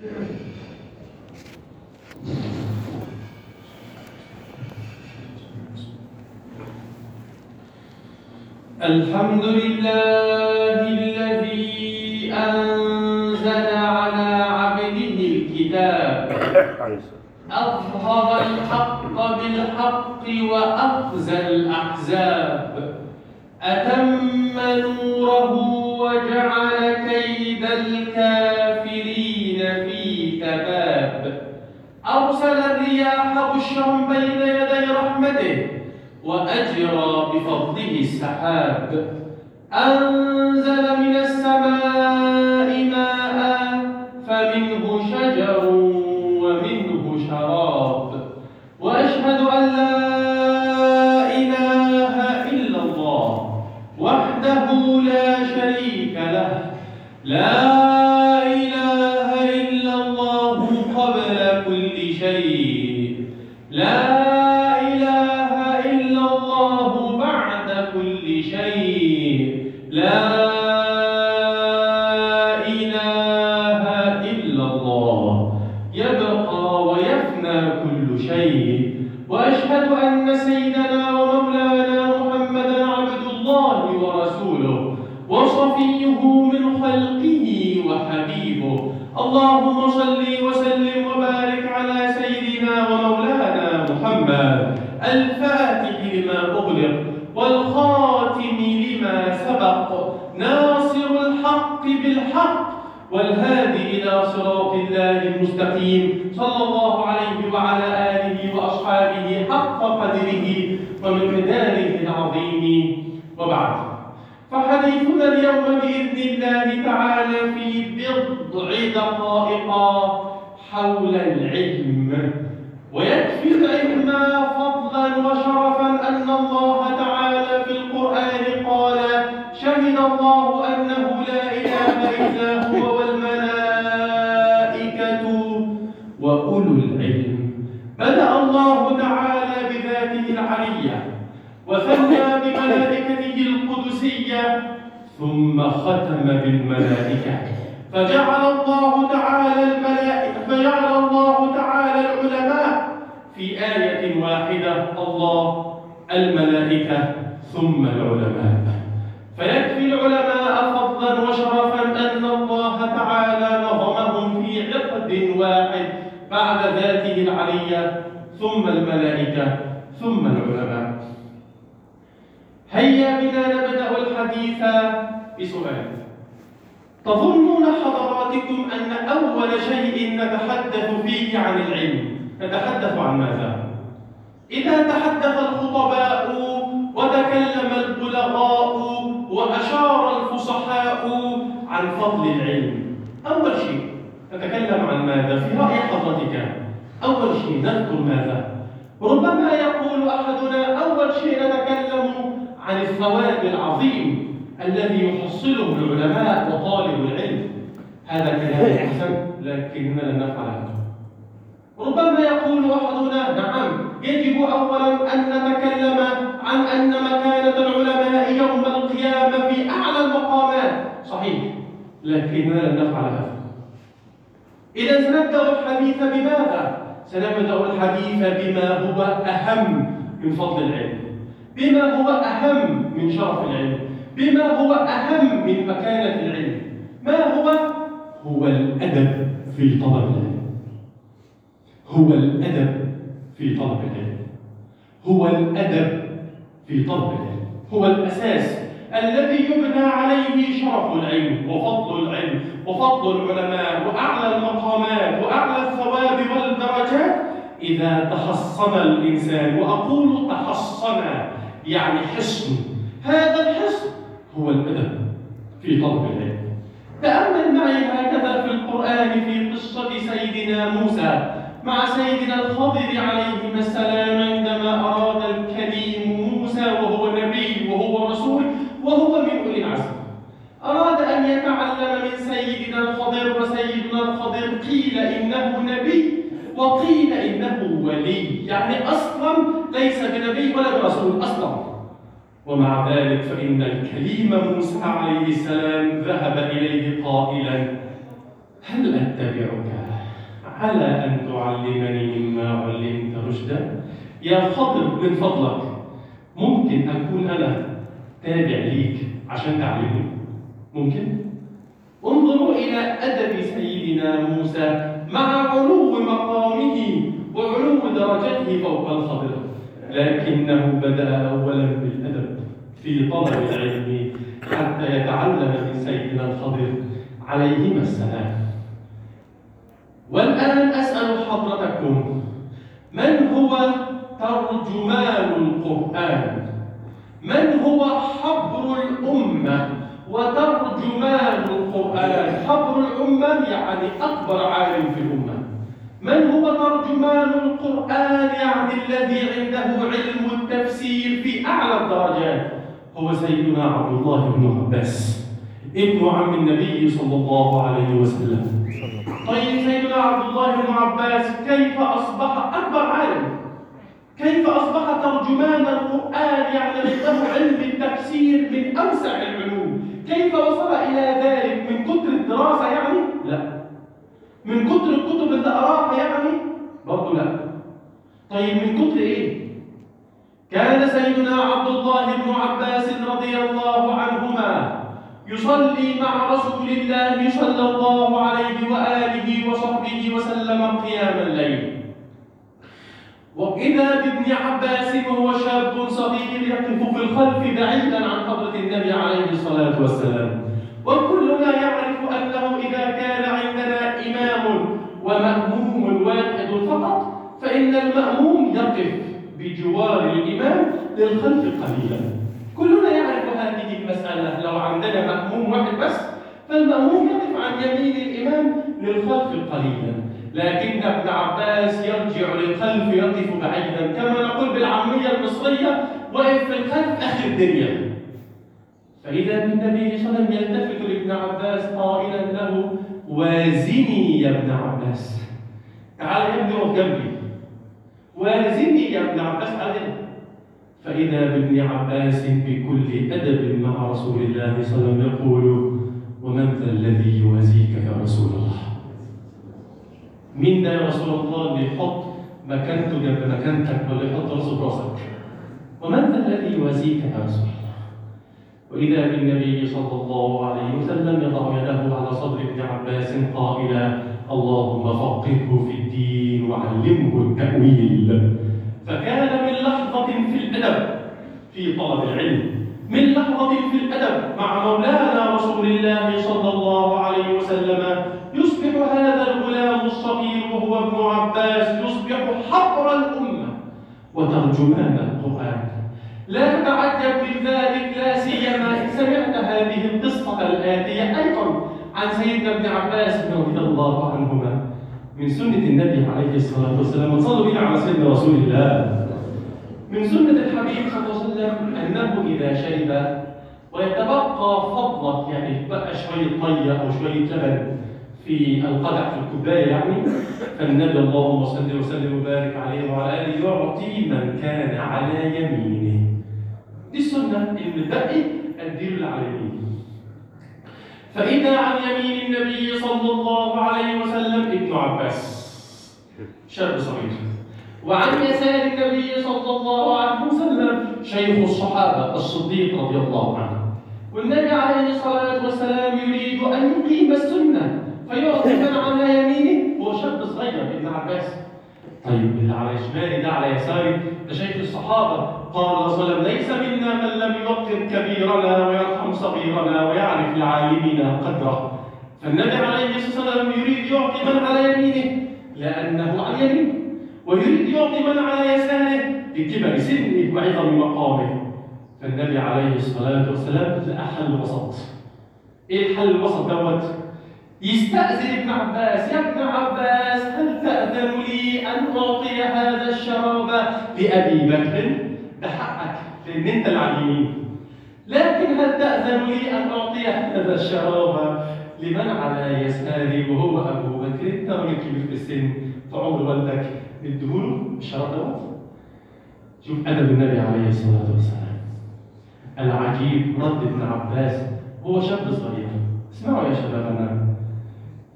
الحمد لله الذي أنزل على عبده الكتاب. أظهر الحق بالحق وأخزى الأحزاب. أتم نوره بشرا بين يدي رحمته وأجرى بفضله السحاب. أنزل من السماء لا الله المستقيم. صلى الله عليه وعلى آله وأصحابه حق قدره ومقداره العظيم. وبعد. فحديثنا اليوم بإذن الله تعالى في بضع دقائق حول العلم. ويكفي العلم فضلا وشرفا أن الله تعالى في القرآن قال شهد الله أنه لا إله إلا هو وأولو العلم. بدأ الله تعالى بذاته العلية وثنى بملائكته القدسية ثم ختم بالملائكة. فجعل الله تعالى الملائكة فجعل الله تعالى العلماء في آية واحدة الله الملائكة ثم العلماء. فيكفي العلماء فضلا وشرفا أن الله تعالى نظمهم في عقد واحد. بعد ذاته العلية ثم الملائكة ثم العلماء. هيا بنا نبدأ الحديث بسؤال. تظنون حضراتكم أن أول شيء نتحدث فيه عن العلم؟ نتحدث عن ماذا؟ إذا تحدث الخطباء وتكلم البلغاء وأشار الفصحاء عن فضل العلم أول شيء نتكلم عن ماذا؟ في رأي حضرتك أول شيء نذكر ماذا؟ ربما يقول أحدنا أول شيء نتكلم عن الثواب العظيم الذي يحصله العلماء وطالب العلم. هذا كلام حسن لكننا لن نفعل هذا. ربما يقول أحدنا نعم يجب اولا أن نتكلم عن أن مكانة العلماء يوم القيامة في أعلى المقامات. صحيح لكننا لن نفعل هذا. إذا سنبدأ الحديث بماذا؟ سنبدأ الحديث بما هو أهم من فضل العلم. بما هو أهم من شرف العلم. بما هو أهم من مكانة العلم. ما هو؟ هو الأدب في طلب العلم. هو الأدب في طلب العلم. هو الأدب في طلب العلم. هو الأساس الذي يبنى عليه شرف العلم وفضل العلم وفضل العلماء وأعلى المقامات وأعلى الثواب والدرجات. إذا تحصن الإنسان وأقول تحصن يعني حصن. هذا الحصن هو الأدب في طلب العلم. تأمل معي هكذا في القرآن في قصة سيدنا موسى مع سيدنا الخضر عليه السلام عندما أراد الكريم موسى وهو نبي. وهو من أولي العزم. أراد أن يتعلم من سيدنا الخضر وسيدنا الخضر قيل إنه نبي وقيل إنه ولي. يعني أصلا ليس بنبي ولا برسول أصلا. ومع ذلك فإن الكليم موسى عليه السلام ذهب إليه قائلا هل أتبعك على أن تعلمني مما علمت رشدا؟ يا خضر من فضلك. ممكن أكون أنا تابع ليك عشان تعلمني ممكن؟ انظروا إلى أدب سيدنا موسى مع علو مقامه وعلو درجته فوق الخضر. لكنه بدأ أولا بالأدب في طلب العلم حتى يتعلم من سيدنا الخضر عليهما السلام. والآن أسأل حضرتكم من هو ترجمان القرآن؟ من هو حبر الأمة وترجمان القرآن؟ حبر الأمة يعني أكبر عالم في الأمة. من هو ترجمان القرآن يعني الذي عنده علم التفسير في أعلى الدرجات؟ هو سيدنا عبد الله بن عباس ابن عم النبي صلى الله عليه وسلم. طيب سيدنا عبد الله بن عباس كيف أصبح أكبر عالم؟ كيف أصبح ترجمان القرآن يعني عنده علم التفسير من أوسع العلوم؟ كيف وصل إلى ذلك؟ من كتر الدراسة يعني؟ لا. من كتر الكتب اللي قراها يعني؟ برضه لا. طيب من كتر إيه؟ كان سيدنا عبد الله بن عباس رضي الله عنهما يصلي مع رسول الله صلى الله عليه وآله وصحبه وسلم قيام الليل. وإذا بابن عباس وهو شاب صغير يقف في الخلف بعيدا عن حضرة النبي عليه الصلاة والسلام. وكلنا يعرف أنه إذا كان عندنا إمام ومأموم واحد فقط فإن المأموم يقف بجوار الإمام للخلف قليلا. كلنا يعرف هذه المسألة. لو عندنا مأموم واحد بس فالمأموم يقف عن يمين الإمام للخلف قليلا. لكن ابن عباس يرجع للخلف يقف بعيدا كما نقول بالعامية المصرية وقف في الخلف آخر الدنيا. فإذا النبي صلى الله عليه وسلم يلتفت لابن عباس قائلا له وازني يا ابن عباس. تعال يا ابني اقف جنبي. وازني يا ابن عباس. تعال فإذا بابن عباس بكل أدب مع رسول الله صلى الله عليه وسلم يقول ومن ذا الذي يوازيك يا رسول الله؟ مين ده يا رسول الله اللي يحط مكانته جنب مكانتك ولا يحط راسه في راسك ومن ذا الذي يوازيك يا رسول الله؟ وإذا بالنبي صلى الله عليه وسلم يضع يده على صدر ابن عباس قائلا اللهم فقهه في الدين وعلمه التأويل. فكان من لحظة في الأدب في طلب العلم من لحظة في الأدب مع مولانا رسول الله صلى الله عليه وسلم يصبح هذا الغلام الصغير وهو ابن عباس يصبح حبر الأمة وترجمان القرآن. لا تتعجب من ذلك لا سيما إن سمعت هذه القصة الآتية أيضا عن سيدنا ابن عباس رضي الله عنهما من سنة النبي عليه الصلاة والسلام. صلوا بنا على سيدنا رسول الله. من سنة الحبيب صلى الله عليه وسلم أنه إذا شرب ويتبقى فضلة يعني بقى شوية مية أو شوية لبن في القدح في الكوباية يعني فالنبي اللهم صل وسلم وبارك عليه وعلى آله يعطي من كان على يمينه. دي السنة إن الباقي أديله على يمينه فإذا عن يمين النبي صلى الله عليه وسلم ابن عباس. شاب صغير وعن يسار النبي صلى الله عليه وسلم شيخ الصحابة الصديق رضي الله عنه. والنبي عليه الصلاة والسلام يريد أن يقيم السنة. فيعطي من على يمينه. هو شاب صغير ابن عباس طيب اللي على شمالي ده على يساري. ده شيخ الصحابة قال صلى الله عليه وسلم ليس منا من لم يوقر كبيرنا ويرحم صغيرنا ويعرف لعالمنا قدره. فالنبي عليه الصلاة والسلام يريد يعطي من على يمينه لأنه عن يمينه ويريد يعطي من على يساره لكبر سنه وعظم مقامه. فالنبي عليه الصلاة والسلام لقى حل وسط إيه الحل الوسط دوت؟ يستأذن ابن عباس. يا ابن عباس هل تأذن لي أن أعطي هذا الشراب لأبي بكر؟ ده حقك لأن أنت اليمين لكن هل تأذن لي أن أعطي هذا الشراب؟ لمن على يساري وهو أبو بكر؟ أنت راجل كبير في السن في عمر والدك اديهوله الشراب دوت شوف أدب النبي عليه الصلاة والسلام. العجيب رد ابن عباس هو شاب صغير. اسمعوا يا شبابنا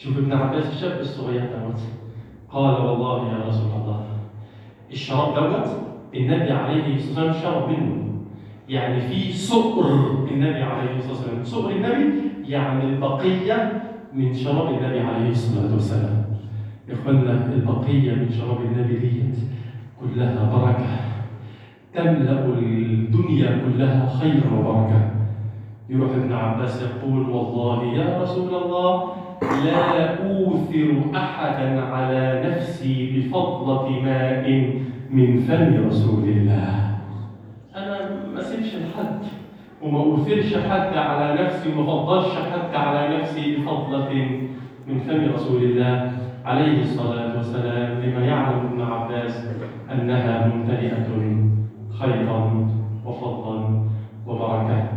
شوف ابن عباس الشاب الصغير دوت قال والله يا رسول الله الشراب دوت النبي عليه الصلاة والسلام شرب منه. يعني في سؤر النبي عليه الصلاة والسلام. سؤر النبي يعني البقية من شراب النبي عليه الصلاة والسلام. إخوانا البقية من شراب النبي ديت كلها بركة. تملأ الدنيا كلها خير وبركة. يروح ابن عباس يقول والله يا رسول الله لا أوثر أحدا على نفسي بفضلة ماء من فم رسول الله. أنا ما اسيبش لحد وما أوثرش حد على نفسي وما افضلش حد على نفسي بفضلة من فم رسول الله. عليه الصلاة والسلام لما يعلم ابن عباس أنها ممتلئة خيرا وفضلا وبركه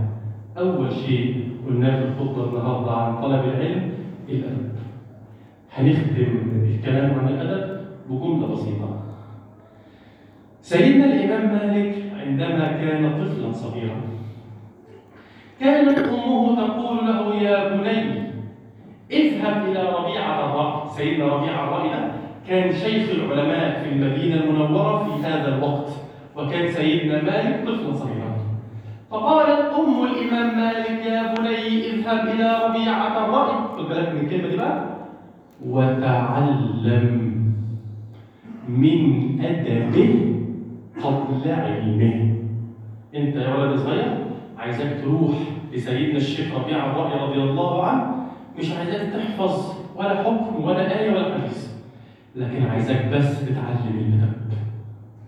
أول شيء قلناه في الخطبة النهارده عن طلب العلم الادب هنختم الكلام عن الأدب. بجمله بسيطة. سيدنا الإمام مالك عندما كان طفلا صغيرا كانت أمه تقول له يا بني اذهب إلى ربيعة الرأي سيدنا ربيعة الرأي كان شيخ العلماء في المدينة المنورة في هذا الوقت وكان سيدنا مالك طفلا صغيرا. فقالت أم الإمام مالك يا بني اذهب إلى ربيعة الرأي خد بالك من الكلمة دي بقى؟ وتعلم من أدبه قبل علمه. أنت يا ولد صغير عايزك تروح لسيدنا الشيخ ربيع الرأي رضي الله عنه مش عايزك تحفظ ولا حكم ولا آية ولا حديث لكن عايزك بس تتعلم الأدب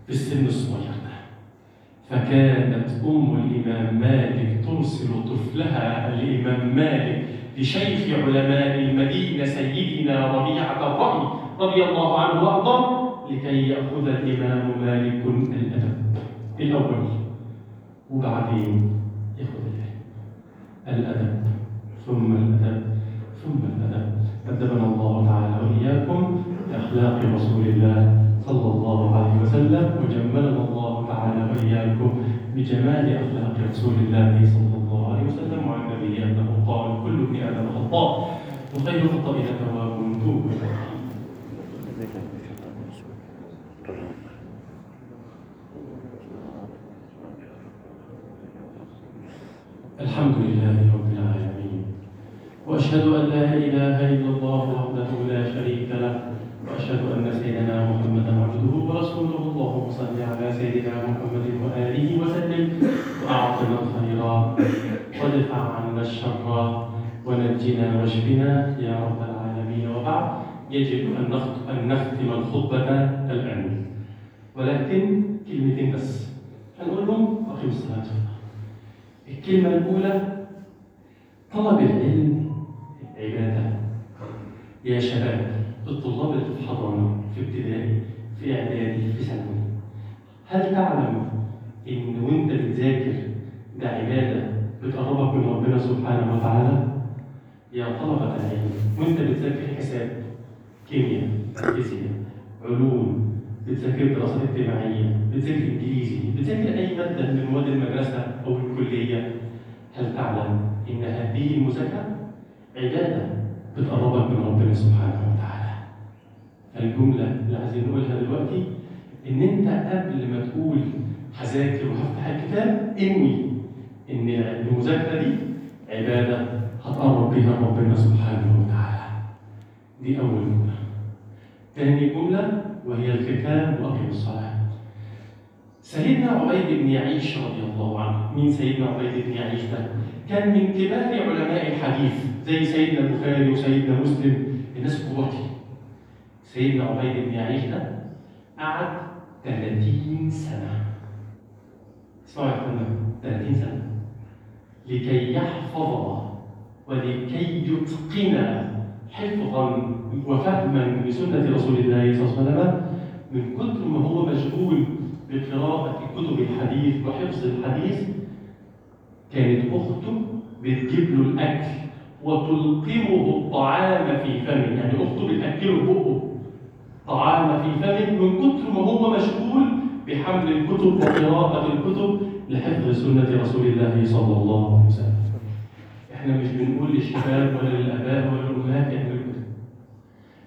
في السن الصغير. فكانت أم الإمام مالك ترسل طفلها الإمام مالك لشيخ علماء المدينة سيدنا ربيعة الرأي رضي الله عنه وأرضاه لكي يأخذ الإمام مالك الأدب الأول وبعدين يأخذ العلم الأدب ثم الأدب ثم الأدب. أدبنا الله تعالى وإياكم بأخلاق رسول الله صلى الله عليه وسلم وإياكم بجمال أخلاق رسول الله صلى الله عليه وسلم وعن النبي أنه قال كل ابن آدم خطاء وخير الخطائين تواب توب الحمد لله رب العالمين واشهد ان لا اله الا الله وحده لا شريك له واشهد ان سيدنا محمدا عبده ورسوله اللهم صل على سيدنا محمد واله وسلم واعطنا الخير وادفع عنا الشر ونجنا واشفنا يا رب العالمين. وبعد يجب أن أن نختم الخطبة الآن. ولكن كلمتين بس. هنقول لهم اقيم الصلاة. الكلمة الأولى طلب العلم عبادة يا شباب الطلاب اللي في حضانة في ابتدائي في إعدادي في ثانوي. هل تعلم إن وأنت بتذاكر ده عبادة بتقربك من ربنا سبحانه وتعالى؟ يا طلبة العلم وأنت بتذاكر حساب كيمياء فيزياء علوم بتذاكر دراسات اجتماعية بتذاكر إنجليزي بتذاكر أي مادة من مواد المدرسة أو الكلية. هل تعلم إن هذه المذاكرة عبادة بتقربك من ربنا سبحانه وتعالى؟ الجملة اللي عايزين نقولها دلوقتي إن أنت قبل ما تقول هذاكر وهفتح الكتاب انوي. إن المذاكرة دي عبادة هتقرب بها ربنا سبحانه وتعالى. دي أول جملة. ثاني جملة وهي الختام وأقم الصلاة. سيدنا عبيد بن يعيش رضي الله عنه. مين سيدنا عبيد بن يعيش ده؟ كان من كبار علماء الحديث زي سيدنا البخاري وسيدنا مسلم. الناس قوتي سيدنا عبيد بن يعيش ده قعد 30 سنة. اسمعوا يا إخوانا 30 سنة. لكي يحفظ ولكي يتقن حفظا وفهما لسنة رسول الله صلى الله عليه وسلم من كثر ما هو مشغول بقراءة كتب الحديث وحفظ الحديث كانت أخته بتجيب له الأكل وتلقمه الطعام في فمه. يعني أخته بتأكله بقه. طعام في فمه من كثر ما هو مشغول بحمل الكتب وقراءة الكتب لحفظ سنة رسول الله صلى الله عليه وسلم. إحنا مش بنقول للشباب ولا للآباء ولا للأمهات يعملوا كده.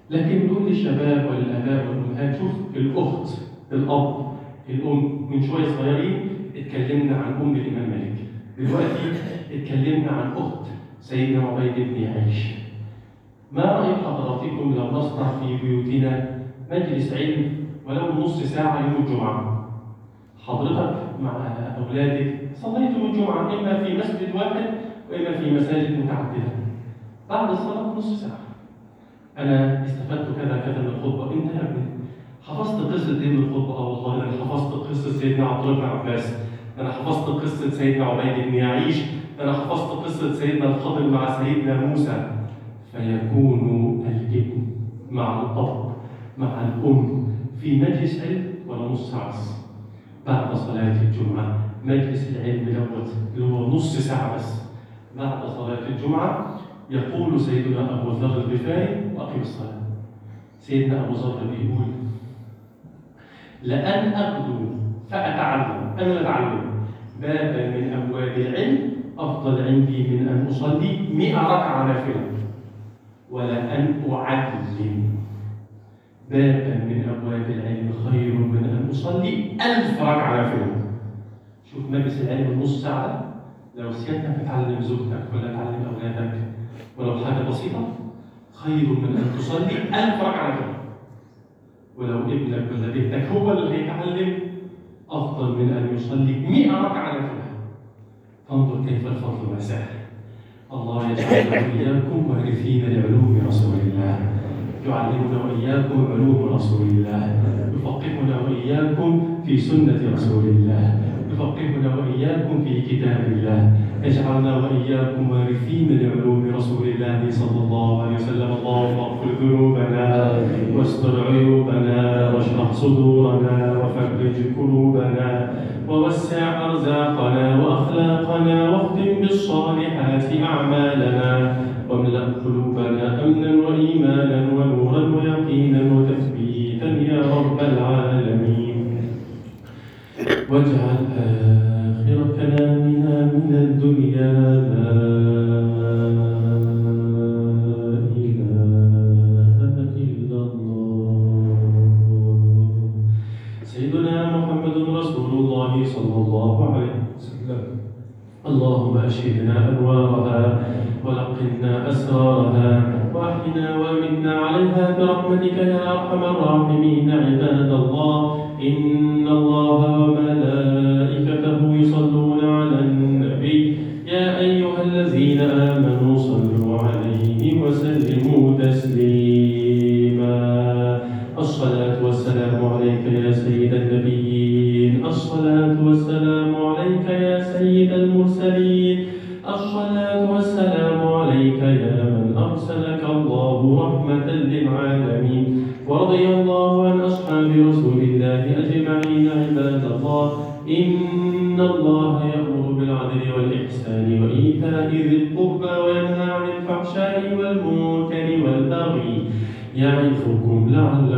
لكن نقول للشباب وللآباء والأمهات شوف الأخت الأب الأم من شوية صغيرين اتكلمنا عن أم الإمام مالك. دلوقتي اتكلمنا عن أخت سيدنا عبيد بن عيش. ما رأي حضراتكم لو نصنع في بيوتنا مجلس علم ولو نص ساعة يوم الجمعة؟ حضرتك مع أولادك. صليتم الجمعة إما في مسجد واحد وإما في مساجد متعددة. بعد الصلاة نص ساعة. أنا استفدت كذا كذا من الخطبة. أنت يا ابني حفظت قصة إيه الخطبة؟ آه والله أنا حفظت قصة سيدنا عبد الله بن عباس. أنا حفظت قصة سيدنا عبيد بن يعيش. أنا حفظت قصة سيدنا الخضر مع سيدنا موسى. فيكون الابن مع الأب مع الأم في مجلس علم ولا نص ساعة؟ بس بعد صلاة الجمعة. مجلس العلم دوت اللي هو نص ساعة بس. بعد صلاة الجمعة يقول سيدنا أبو ذر الغفاري وأقم الصلاة. سيدنا أبو ذر بيقول لأن أغدو فأتعلم أنا أتعلم بابا من أبواب العلم أفضل عندي من أن أصلي مئة ركعة نافلة ولأن أعلم بابا من أبواب العلم خير من أن أصلي ألف ركعة نافلة شوف مجلس العلم نص ساعة. لو سيادتك تعلم زوجتك ولا تعلم أولادك. ولو حاجة بسيطة خير من أن تصلي ألف ركعة نافلة ولو ابنك ولا بنتك هو اللي هيتعلم أفضل من أن يصلي مئة ركعة نافلة فانظر كيف الفضل واسع الله يجعلنا وإياكم وارثين لعلوم رسول الله. يعلمنا وإياكم علوم رسول الله. يفقهنا وإياكم في سنة رسول الله. يفقهنا وإياكم في كتاب الله. يجعلنا وإياكم وارثين لعلوم رسول الله صلى الله عليه وسلم. اللهم اغفر ذنوبنا واستر عيوبنا واشرح صدورنا وفرج كروبنا ووسع أرزاقنا وأخلاقنا واختم بالصالحات أعمالنا واملأ قلوبنا أمنا واجعل آخر كلامنا من الدنيا لا إله إلا الله. سيدنا محمد رسول الله صلى الله عليه وسلم. اللهم أشهدنا أنوارها ولقنا أسرارها وأحينا وأمنا عليها برحمتك يا أرحم الراحمين. عباد الله إن الله وملائكته الصلاة والسلام عليك يا من أرسلك الله رحمة للعالمين. ورضي الله عن أصحاب رسول الله أجمعين عباد الله. إن الله يأمر بالعدل والإحسان وإيتاء ذي القربى وينهى عن الفحشاء والمنكر والبغي. يعظكم لعلكم